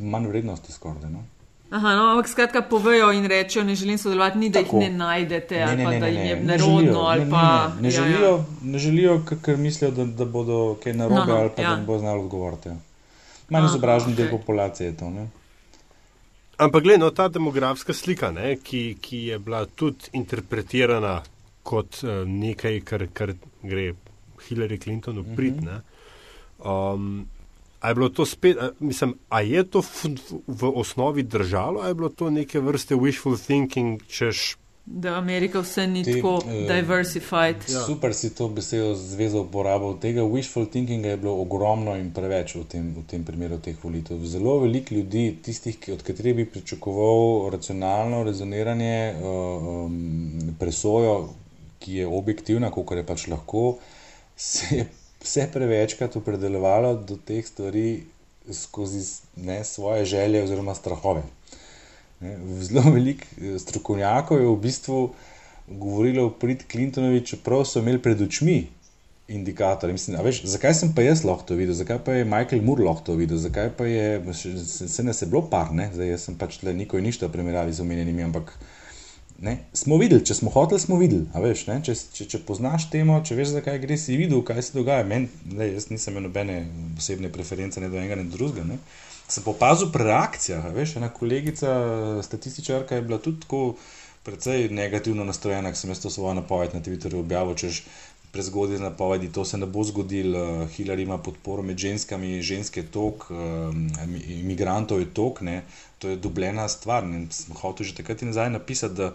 manj vrednosti skoraj. No? Aha, no, ampak skratka povejo in rečejo, ne želim sodelovati, ni da Tako. jih ne najdete ne, ali ne, ne, da jim je ne, nerodno. Ne, ne, pa, ne, ne, ne, ja, želijo, ja. ne želijo, ker mislijo, da, da bodo kaj narobe no, no, ali pa ja. da ne bo znalo odgovoriti. Manj izobražen okay. del populacije je to. Ne? Ampak gledaj, no, ta demografska slika, ne, ki, ki je bila tudi interpretirana kot uh, nekaj, kar, kar gre Hillary Clintonu prid. Uh -huh. um, A je bilo to spet, a, mislim, a je to v, v osnovi držalo, ali je bilo to neke vrste wishful thinking, češ. Da Amerika vse ni Te, tako uh, diversified. Ja. Super si to besedo zvezo uporabil. Tega wishful thinkinga je bilo ogromno in preveč v tem, v tem primeru teh volitev. Zelo veliko ljudi, tistih, ki, od katerih bi pričakoval racionalno rezoniranje, uh, um, presojo, ki je objektivna, kot je pač lahko, se je vse prevečkrat opredeljevalo do teh stvari skozi ne, svoje želje oziroma strahove. Ne, zelo veliko eh, strokovnjakov je v bistvu govorilo o prid Clintonovi, čeprav so imeli pred očmi indikatorje. Mislim, veš, zakaj sem pa jaz lahko to videl, zakaj pa je Michael Moore lahko to videl, zakaj pa je, se, se ne se bilo par, ne, zdaj sem pač le nikoli ništa primerjavi z omenjenimi, ampak Ne, smo videli, če smo hoteli, smo videli. Veš, če, če, če poznaš temo, če veš, zakaj gre, si videl, kaj se dogaja. Men, ne, jaz nisem imel nobene posebne preference, ne do enega, ne do drugega. Ne. Sem opazil pri reakcijah. Veš, ena kolegica, statističarka, je bila tudi tako precej negativno nastrojena, ker sem jaz to svojo napoved na Twitterju objavil. Češ, prezgodaj napovedi, to se ne bo zgodilo. Hillary ima podporo med ženskami, ženske tok, imigrantov je tok, ne. To je dubljena stvar. Hotel že takrat in nazaj napisati, da,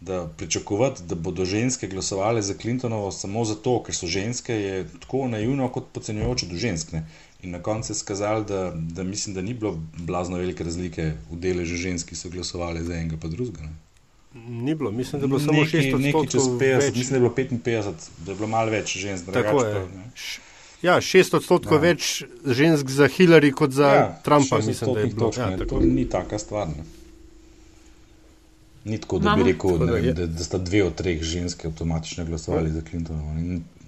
da pričakovati, da bodo ženske glasovali za Clintonovo samo zato, ker so ženske, je tako naivno kot podcenjujoče do žensk. Ne. In na koncu je skazal, da, da mislim, da ni bilo blazno velike razlike v deležu žensk, ki so glasovali za enega pa drugega. Ne. Ni bilo, mislim, da je bilo samo 6 odstotkov. 50, več. Mislim, da je bilo 55, da je bilo malo več žensk. Tako je. Ja, 6 odstotkov ja. več žensk za Hillary kot za ja, Trumpa, mislim, da je bilo. Točne, ja, to ni taka stvar. Ne. Ni tako, da Mama. bi rekel, da, da, da sta dve od treh ženske avtomatično glasovali ja. za Clintonovo.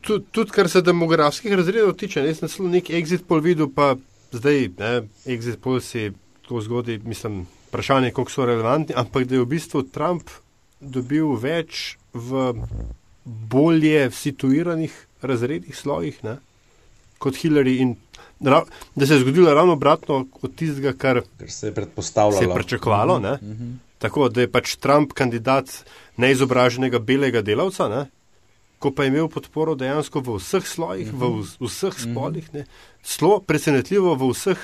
Tudi, tud, kar se demografskih razredov tiče, jaz sem nek exit pol videl, pa zdaj, ne, exit polsi to zgodi, mislim, vprašanje, koliko so relevantni, ampak da je v bistvu Trump dobil več v bolje situiranih razredih slojih, ne, kot Hillary in da se je zgodilo ravno obratno od tistega, kar, kar se je predpostavljalo. Se je pričakovalo, uh -huh. tako da je pač Trump kandidat neizobraženega belega delavca, ne, ko pa je imel podporo dejansko v vseh slojih, uh -huh. v vseh spolih, ne, slo presenetljivo v vseh,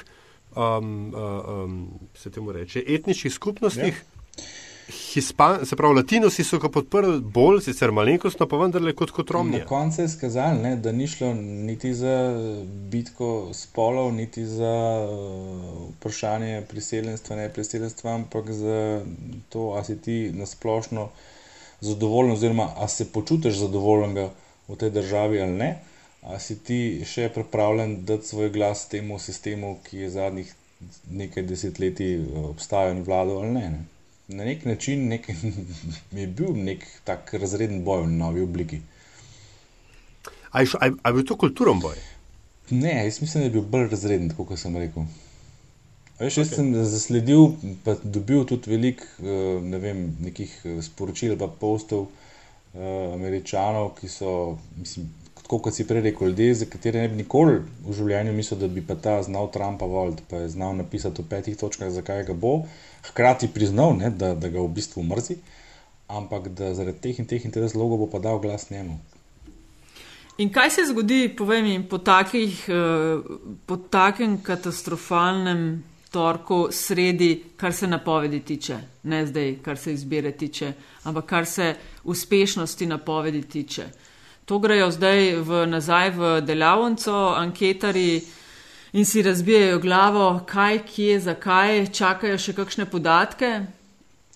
um, uh, um, se temu reče, etničnih skupnostih. Ja. Hispan, se pravi, latinosi so ga podprli bolj, sicer malenkostno, pa vendarle kot kot Romi. Na koncu je skazal, ne, da ni šlo niti za bitko spolov, niti za uh, vprašanje priseljenstva, ne priseljenstva, ampak za to, a si ti nasplošno zadovoljen, oziroma a se počutiš zadovoljen v tej državi ali ne, a si ti še pripravljen dati svoj glas temu sistemu, ki je zadnjih nekaj desetletij uh, obstajal in vladal ali ne. ne na nek način nek, [laughs] je bil nek tak razreden boj v novi obliki. Ali je, je bil to kulturen boj? Ne, jaz mislim, da je bil bolj razreden, kot sem rekel. Veš, jaz okay. sem zasledil, pa dobil tudi veliko eh, ne vem, nekih eh, sporočil, pa postov uh, američanov, ki so, mislim, kot, kot si prej rekel, ljudje, za katere ne bi nikoli v življenju mislil, da bi pa ta znal Trumpa voliti, pa je znal napisati v petih točkah, zakaj ga bo. Uh, hkrati priznal, ne, da, da ga v bistvu mrzi, ampak da zaradi teh in teh in teh razlogov bo pa dal glas njemu. In kaj se zgodi, povem jim, po, takih, eh, po takem katastrofalnem torku sredi, kar se napovedi tiče, ne zdaj, kar se izbire tiče, ampak kar se uspešnosti napovedi tiče. To grejo zdaj v, nazaj v delavnico, anketari in si razbijajo glavo, kaj, kje, zakaj, čakajo še kakšne podatke.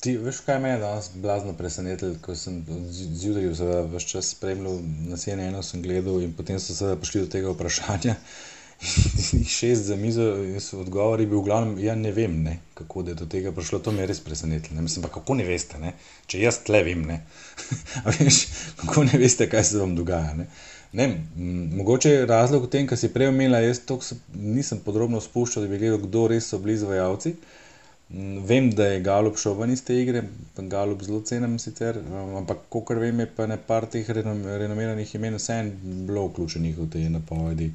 Ti veš, kaj me je danes blazno presenetilo, ko sem zjutraj vse čas spremljal na CNN, sem gledal in potem so se prišli do tega vprašanja. Šest za mizo in so odgovori bil v glavnem, ja ne vem, ne, kako je do tega prišlo, to me je res presenetilo. Ne. Mislim pa, kako ne veste, ne? če jaz tle vem, ne. [laughs] veš, kako ne veste, kaj se vam dogaja. Ne. Ne, mogoče je razlog v tem, kar si prej omenila. Jaz to nisem podrobno spuščal, da bi gledal, kdo res so bili izvajalci. Vem, da je Galup šel ven iz te igre, Galup zelo cenim sicer, ampak kolikor vem, je pa ne par teh renomiranih imen vseeno bilo vključenih v te napovedi.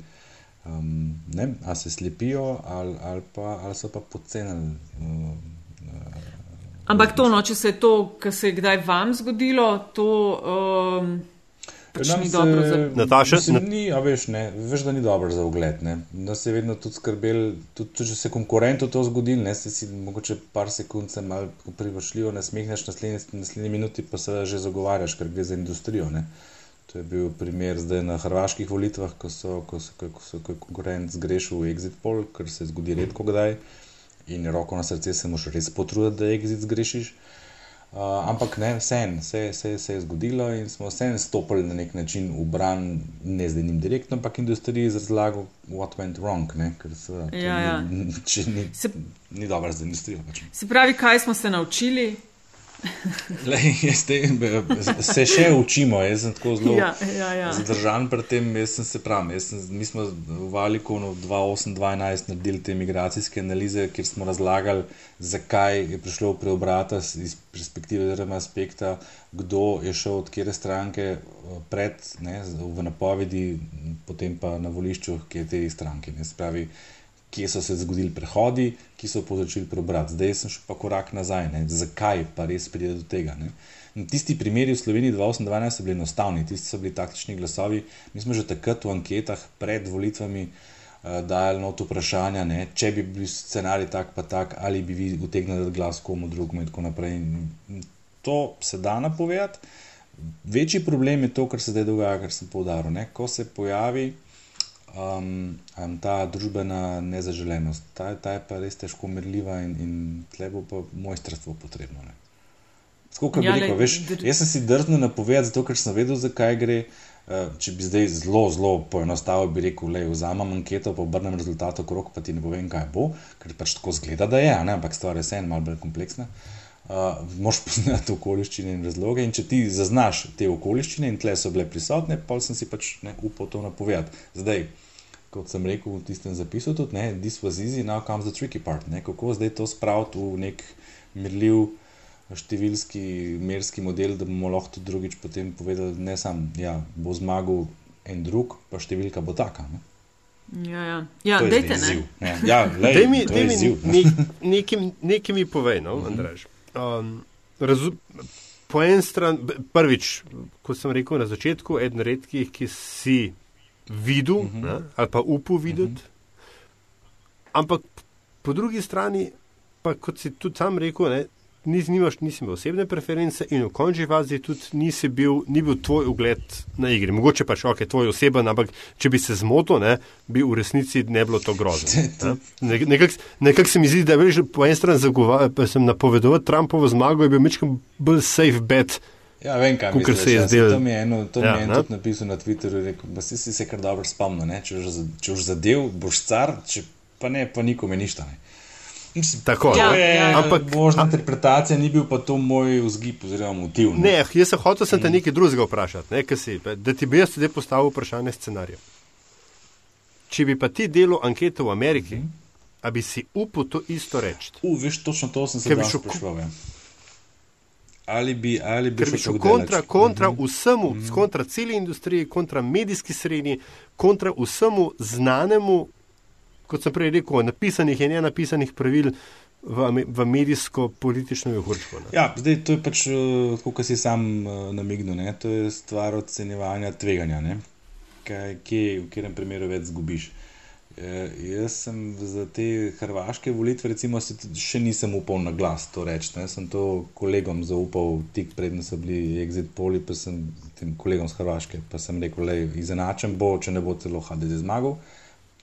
Um, ne, a se slepijo, ali, ali, pa, ali so pa pocenili. Uh, ampak to, no, če se je to, kar se je kdaj vam zgodilo, to. Um pač ni se, dobro za Nataša. Ni, a veš, ne, veš, da ni dobro za ogled. Ne. Da se je vedno tudi skrbel, tudi, tudi če se konkurentu to zgodi, ne se si mogoče par sekund se malo privošljivo nasmehneš, naslednji, naslednji minuti pa se že zagovarjaš, ker gre za industrijo. Ne. To je bil primer zdaj na hrvaških volitvah, ko so, ko so, ko so ko konkurent zgrešil exit poll, kar se zgodi redko kdaj. In roko na srce se moraš res potruditi, da exit zgrešiš. Uh, ampak ne, vse se, se, se je zgodilo in smo vse stopili na nek način v bran, ne zdaj njim direktno, ampak industriji z razlago, what went wrong, ne? ker se, ja, ja. Ni, [laughs] ni, se, ni dobro za industrijo. Pač. Se pravi, kaj smo se naučili? Lej, te, se še učimo, jaz sem tako zelo ja, ja, ja. zadržan pri tem. Se pravim, sem, mi smo v Valikonu 2008-2012 naredili te migracijske analize, kjer smo razlagali, zakaj je prišlo preobrata iz perspektive oziroma aspekta, kdo je šel od kere stranke eh, pred, ne, v napovedi, potem pa na volišču, ki je te stranke. Ne, spravi, kje so se zgodili prehodi, ki so povzročili preobrat. Zdaj sem šel pa korak nazaj, ne? zakaj pa res pride do tega. Tisti primeri v Sloveniji 2012 so bili enostavni, tisti so bili taktični glasovi. Mi smo že takrat v anketah pred volitvami uh, dajali not vprašanja, ne? če bi bil scenarij tak pa tak, ali bi vi utegnili glas komu drugemu in tako naprej. In to se da napovedati. Večji problem je to, kar se zdaj dogaja, kar sem povdaril. Ko se pojavi um, um, ta družbena nezaželenost. Ta, ta je pa res težko merljiva in, in tle bo pa mojstrstvo potrebno. Skoro, ja, rekel, veš, jaz sem si drznil napovedati, zato ker sem vedel, zakaj gre. Uh, če bi zdaj zelo, zelo poenostavil, bi rekel, da vzamem anketo, pa obrnem rezultat okrog, pa ti ne povem, kaj bo, ker pač tako zgleda, da je, ne? ampak stvar je vseeno malo bolj kompleksna. Uh, Moš poznati okoliščine in razloge, in če ti zaznaš te okoliščine in tle so bile prisotne, pa sem si pač ne upal to napovedati. Zdaj, kot sem rekel v tistem zapisu, tudi ne, this was easy, now comes the tricky part. Ne, kako zdaj to spraviti v nek merljiv številski, merski model, da bomo lahko tudi drugič potem povedali, ne samo, ja, bo zmagal en drug, pa številka bo taka. Ne. Ja, ja. ja dajte ne. Ja, ja, lej, Daj mi, daj mi ne, nekaj, nekaj mi povej, no, Andraž. Um, razu, po en stran, prvič, kot sem rekel na začetku, eden redkih, ki si videl uh -huh. ne, ali pa upal videti. Uh -huh. Ampak po drugi strani, pa kot si tudi sam rekel, ne, nis, nimaš, nisi imel osebne preference in v končni fazi tudi bil, ni bil tvoj ugled na igri. Mogoče pač ok, tvoj oseben, ampak če bi se zmotil, ne, bi v resnici ne bilo to grozno. [laughs] Ne. Nekako nekak se mi zdi, da je po eni strani sem napovedoval Trumpovo zmago, je bil mečkam bolj safe bet. Ja, vem, kaj misliš, se je ja, zdelo. To mi je eno, to ja, mi je eno tudi napisal na Twitterju, rekel, da si se kar dobro spomnil, če, če už zadev, boš car, če pa ne, pa nikome ništa. Ne. Mislim, tako ja, je. Ja, ampak možna interpretacija ni bil pa to moj vzgib oziroma motiv. Ne, ne jaz sem hotel sem te mm. nekaj drugega vprašati, ne, si, da ti bi jaz zdaj postavil vprašanje scenarija. Če bi pa ti delal anketo v Ameriki, mm. a bi si upal to isto reči? U, veš, točno to sem se spraševal. Ja ali bi, ali bi šel kontra, kontra mm -hmm. vsemu, mm -hmm. kontra celi industriji, kontra medijski srednji, kontra vsemu znanemu, kot sem prej rekel, napisanih in nenapisanih pravil. V, v medijsko-politično vihurčko. Ja, zdaj to je pač, eh, kot si sam uh, namignil, ne? to je stvar ocenjevanja tveganja, kaj, kje, v katerem primeru več zgubiš. Uh, jaz sem za te hrvaške volitve, recimo, še nisem upal na glas to reči. Jaz sem to kolegom zaupal, tik predtem so bili exit poli, pa sem tem kolegom z Hrvaške, pa sem rekel, da je izenačen bo, če ne bo celo HDD zmagal.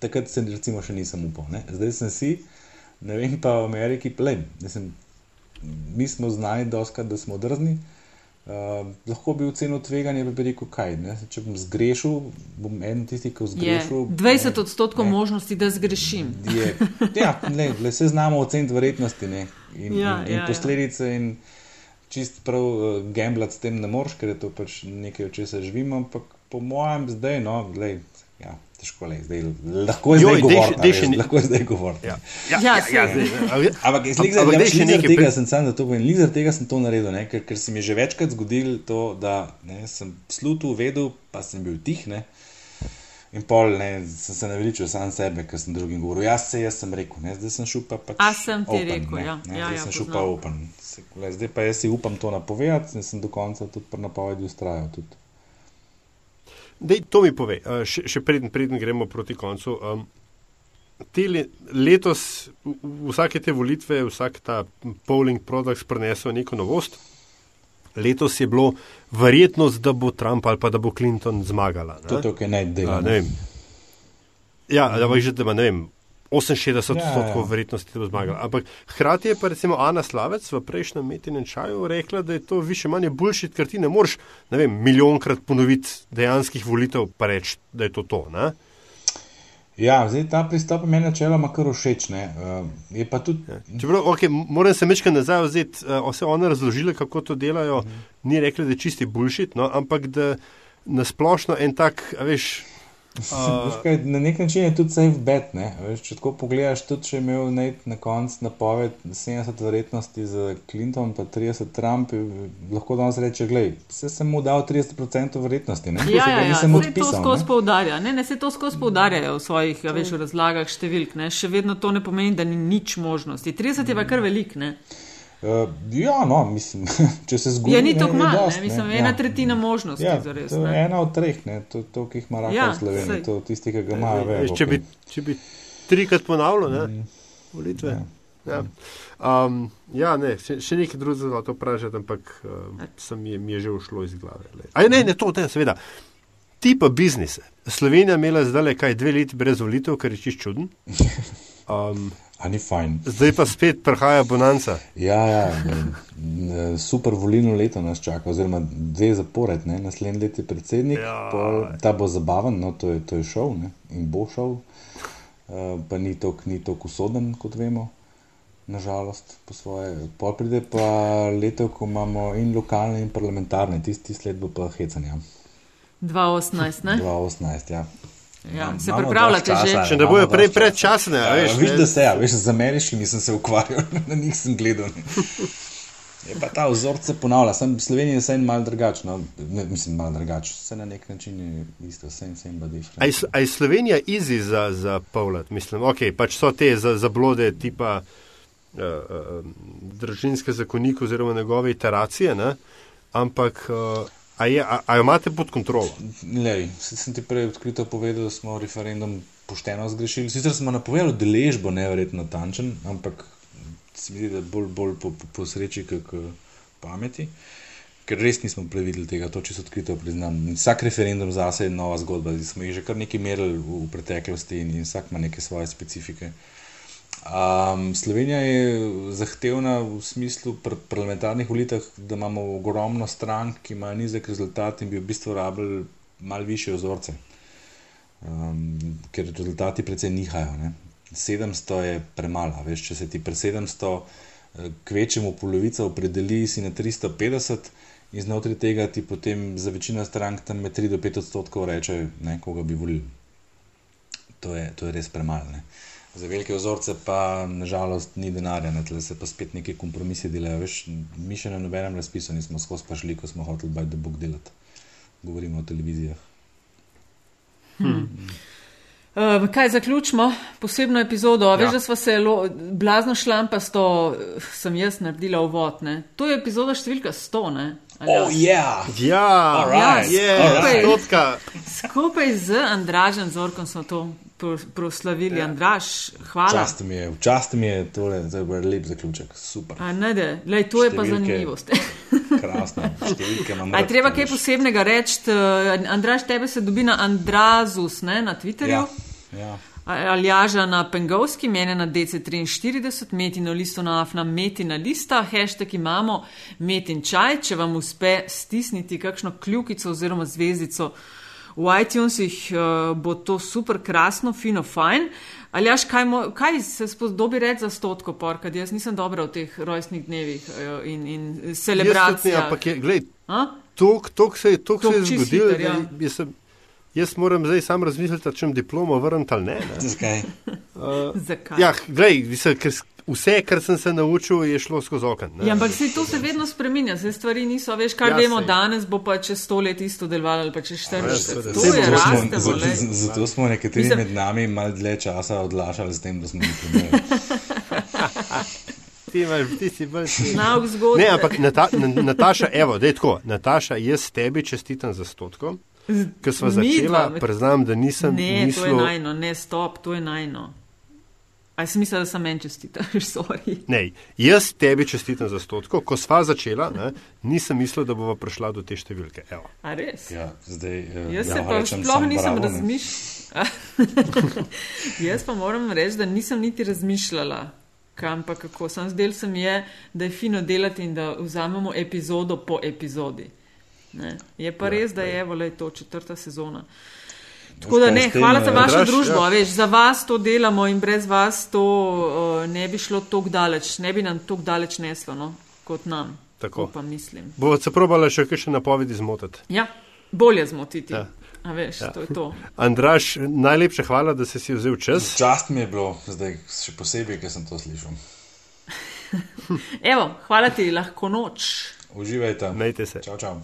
Takrat sem recimo še nisem upal. Ne? Zdaj sem si, ne vem pa v Ameriki, plem. Mi smo znani, doskrat, da smo drzni. Lahko bi ocenil tveganje, bi rekel, kaj. Ne? Če bom zgrešil, bom en tisti, ki bo zgrešil. Je 20 odstotkov ne, možnosti, da zgrešim. Je, ja, ne, le se znamo oceniti vrednosti ne? in, ja, in, in ja, ja. posledice. Ja. In čist prav uh, gambljati s tem ne moreš, ker je to pač nekaj, o čemer živimo. Ampak po mojem, zdaj, no, lej, ja, težko le, zdaj lahko je zdaj govoriti. Lahko je zdaj govoriti. Ja, ja, ja, ja, ja, ampak lizer, ampak, ja, lizer tega sem sam za to povedal, lizer tega sem to naredil, ne, ker, ker se mi je že večkrat zgodilo to, da ne, sem slutu vedel, pa sem bil tih. Ne, In pol ne, sem se naveličil sam sebe, ker sem drugim govoril. Jaz se jaz sem rekel, ne, zdaj sem šel pa pač. A sem ti open, rekel, ne, ja. Ne, ja, zdaj ja, sem šel pa open. Zdaj pa jaz si upam to napovedati in sem do konca tudi pri napovedi ustrajal. Tudi. Dej, to mi pove, uh, še, še preden, preden gremo proti koncu. Um, le, letos vsake te volitve, vsak ta polling produkt prenesel neko novost. Letos je bilo verjetnost, da bo Trump ali pa da bo Clinton zmagala. Ne? To je to, kar naj dela. Ja, da bo že, da ima, ne vem, 68 ja, odstotkov ja. verjetnosti, da bo zmagala. Ampak hkrati je pa recimo Ana Slavec v prejšnjem metinem čaju rekla, da je to više manje boljši, ker ti ne moreš, ne vem, milijonkrat ponoviti dejanskih volitev, pa reči, da je to to. Ne? Ja, zdaj ta pristop meni načeloma kar všeč. Uh, tudi... ja. Čeprav, okay, moram se mečkati nazaj, vzeti, uh, vse one razložile, kako to delajo. -huh. ni rekli, da je čisti bullshit, no, ampak da nasplošno en tak, veš. Uh, kaj, na nek način je tudi safe bet. Veš, če tako pogledaš, tudi če je imel na koncu napoved 70 verjetnosti za Clinton, pa 30 Trump, lahko danes reče: Glej, vse sem mu dal 30% verjetnosti. Ne? Ja, ja, ja. se to skozi poudarja. Ne, ne, se to skozi poudarjajo v svojih veš, razlagah številk. Ne? Še vedno to ne pomeni, da ni nič možnosti. 30 je pa kar velik. Ne? Uh, ja, no, mislim, [laughs] če se zgodi. Ja, ni to malo, mislim, ena ja. tretjina možnosti. Ja, zares, to je ena od treh, ne, to, to ki jih ima raka ja, v Sloveniji, to tisti, ki ga imajo več. Če, če bi trikrat ponavljal, ne, mm. volitve. Ja. Ja. Um, ja, ne, še, še nekaj drugega za to vprašati, ampak uh, sem je, mi je že ušlo iz glave. Aj, ne, ne, to, ne, seveda. Tipa biznise. Slovenija imela zdaj le kaj dve leti brez volitev, kar je čist čuden. [laughs] Um, Zdaj pa spet prihaja bonanca. Ja, ja, super volilno leto nas čaka, oziroma dve zapored, ne? naslednji let je predsednik, ja. pol, ta bo zabaven, no to je, to je šov ne? in bo šov, uh, pa ni tako usoden, kot vemo, nažalost, po svoje. Pol pride pa leto, ko imamo in lokalne, in parlamentarne, tisti sled bo pa hecanja. 2018, ne? 2018, ja. Ja, se pripravljate dosti že? časa, Če ne bojo prej časa. predčasne, a veš, Ja, Viš, ne. da se, ja, veš, z ameriškimi sem se ukvarjal, [laughs] na njih sem gledal. Je pa ta vzorec se ponavlja, sem Slovenija je vse malo drugačen, no, ne, mislim, malo drugačen, vse na nek način je isto, same, same, but different. A je, Slovenija easy za, za povlat? Mislim, ok, pač so te za, zablode tipa uh, uh, družinske zakonik oziroma njegove iteracije, ne? ampak uh, a, je, a, a jo imate pod kontrolo? Lej, saj sem ti prej odkrito povedal, da smo referendum pošteno zgrešili. Sicer smo napovedali deležbo, neverjetno tančen, ampak se mi zdi, da bolj, bolj po, po, po sreči, kot pameti. Ker res nismo prevideli tega, to čisto odkrito priznam. Vsak referendum zase je nova zgodba, zdaj smo jih že kar nekaj merili v, preteklosti in, in vsak ima neke svoje specifike. Um, Slovenija je zahtevna v smislu pr parlamentarnih volitev, da imamo ogromno strank, ki imajo nizek rezultat in bi v bistvu rabili malo više vzorce, um, ker rezultati precej nihajo. Ne? 700 je premalo, veš, če se ti pre 700 eh, kvečemu polovica opredeli, si na 350 in znotraj tega ti potem za večino strank tam med 3 do 5 odstotkov reče, ne, koga bi volili. To je, to je res premalo. Ne? Za velike vzorce pa nažalost ni denarja, ne? tle se pa spet neki kompromisi delajo. Veš, mi še na nobenem razpisu nismo skozi pa šli, ko smo hoteli by the book delati. Govorimo o televizijah. Uh, kaj zaključimo? Posebno epizodo. Ja. Veš, da smo se lo, blazno šlampasto, eh, sem jaz naredila uvod. Ne? To je epizoda številka 100. Ne? Oh, yeah! Ja, Alright, je, alright. stotka. Skupaj z Andražem Zorkom smo to pro- proslavili. Ja. Andraž, hvala. Čast mi je, čast mi je tole, to je bil lep zaključek, super, A, ne, de, lej, to je pa Številke. zanimivost. [laughs] krasno, številke imam. A je treba kaj posebnega reči? Andraž, tebe se dobi na Andrazus ne, na Twitterju. Ja, ja. Aljaža na Pengovski, mene na DC43, Metino listo na Afna, Metina lista, hashtag imamo Metin čaj, če vam uspe stisniti kakšno kljukico oziroma zvezdico v iTunesih, eh, bo to super, krasno, fino, fajn. Aljaš, kaj, mo, kaj se spodobi reči za stotko porka, jaz nisem dobra v teh rojstnih dnevih eh, in, in celebracijah. ampak je, glej, A? tok, tok se, je- tok se Tok je čisto zgodilo, hiter, ja. da jaz, sem- jaz moram zdaj sam razmisliti, če bom diplomo vrniti ali ne. ne. Zakaj? Zakaj? Ja, glej, mislim, ker vse, kar sem se naučil, je šlo skozi okno. Ja, ampak se to se vedno spremenja, se stvari niso, veš, kar Ja, ja, vemo sej. danes, bo pa čez sto let isto delovalo ali pa čez 40 Ja, let. seveda. To je raste, zato, vole. zato smo nekateri Mislim- med nami malo dlje časa odlašali s tem, da smo jih. [laughs] Ti, imaš, ti si bolj. Nauk zgodbe. Ne, ampak Nata, Nataša, evo, da je tako. Nataša, jaz tebi čestitam za stotko. Ker smo začela, med- priznam, da nisem Ne, to je mislil. najno, ne stop, to je najno. A si mislila, da sem meni čestitaš, [laughs] sorry. Ne, jaz tebi čestitam za stotko. Ko sva začela, ne, nisem mislil, da bova prišla do te številke. Evo. A res? Ja, zdaj, eh, Jaz ja, se pa sploh nisem razmišljala. [laughs] Jaz pa moram reči, da nisem niti razmišljala, kam pa kako. Sam zdel se mi je, da je fino delati in da vzamemo epizodo po epizodi. Ne. Je pa Ja, res, da lej. je vole to četrta sezona. Tako da ne, hvala za vašo Andraž, družbo. ja. Veš, za vas to delamo in brez vas to uh, ne bi šlo tako daleč, ne bi nam tako daleč neslo no, kot nam. Tako. pa mislim. Bova se probala še kakšne napovedi zmotiti. Ja, bolje zmotiti. Ja. A veš, Ja. to je to. [laughs] Andraš, najlepša hvala, da si si vzel čas. Čast mi je bilo, zdaj še posebej, ker sem to slišal. Evo, hvala ti, lahko noč. Uživajte. Mejte se. Čau, čau.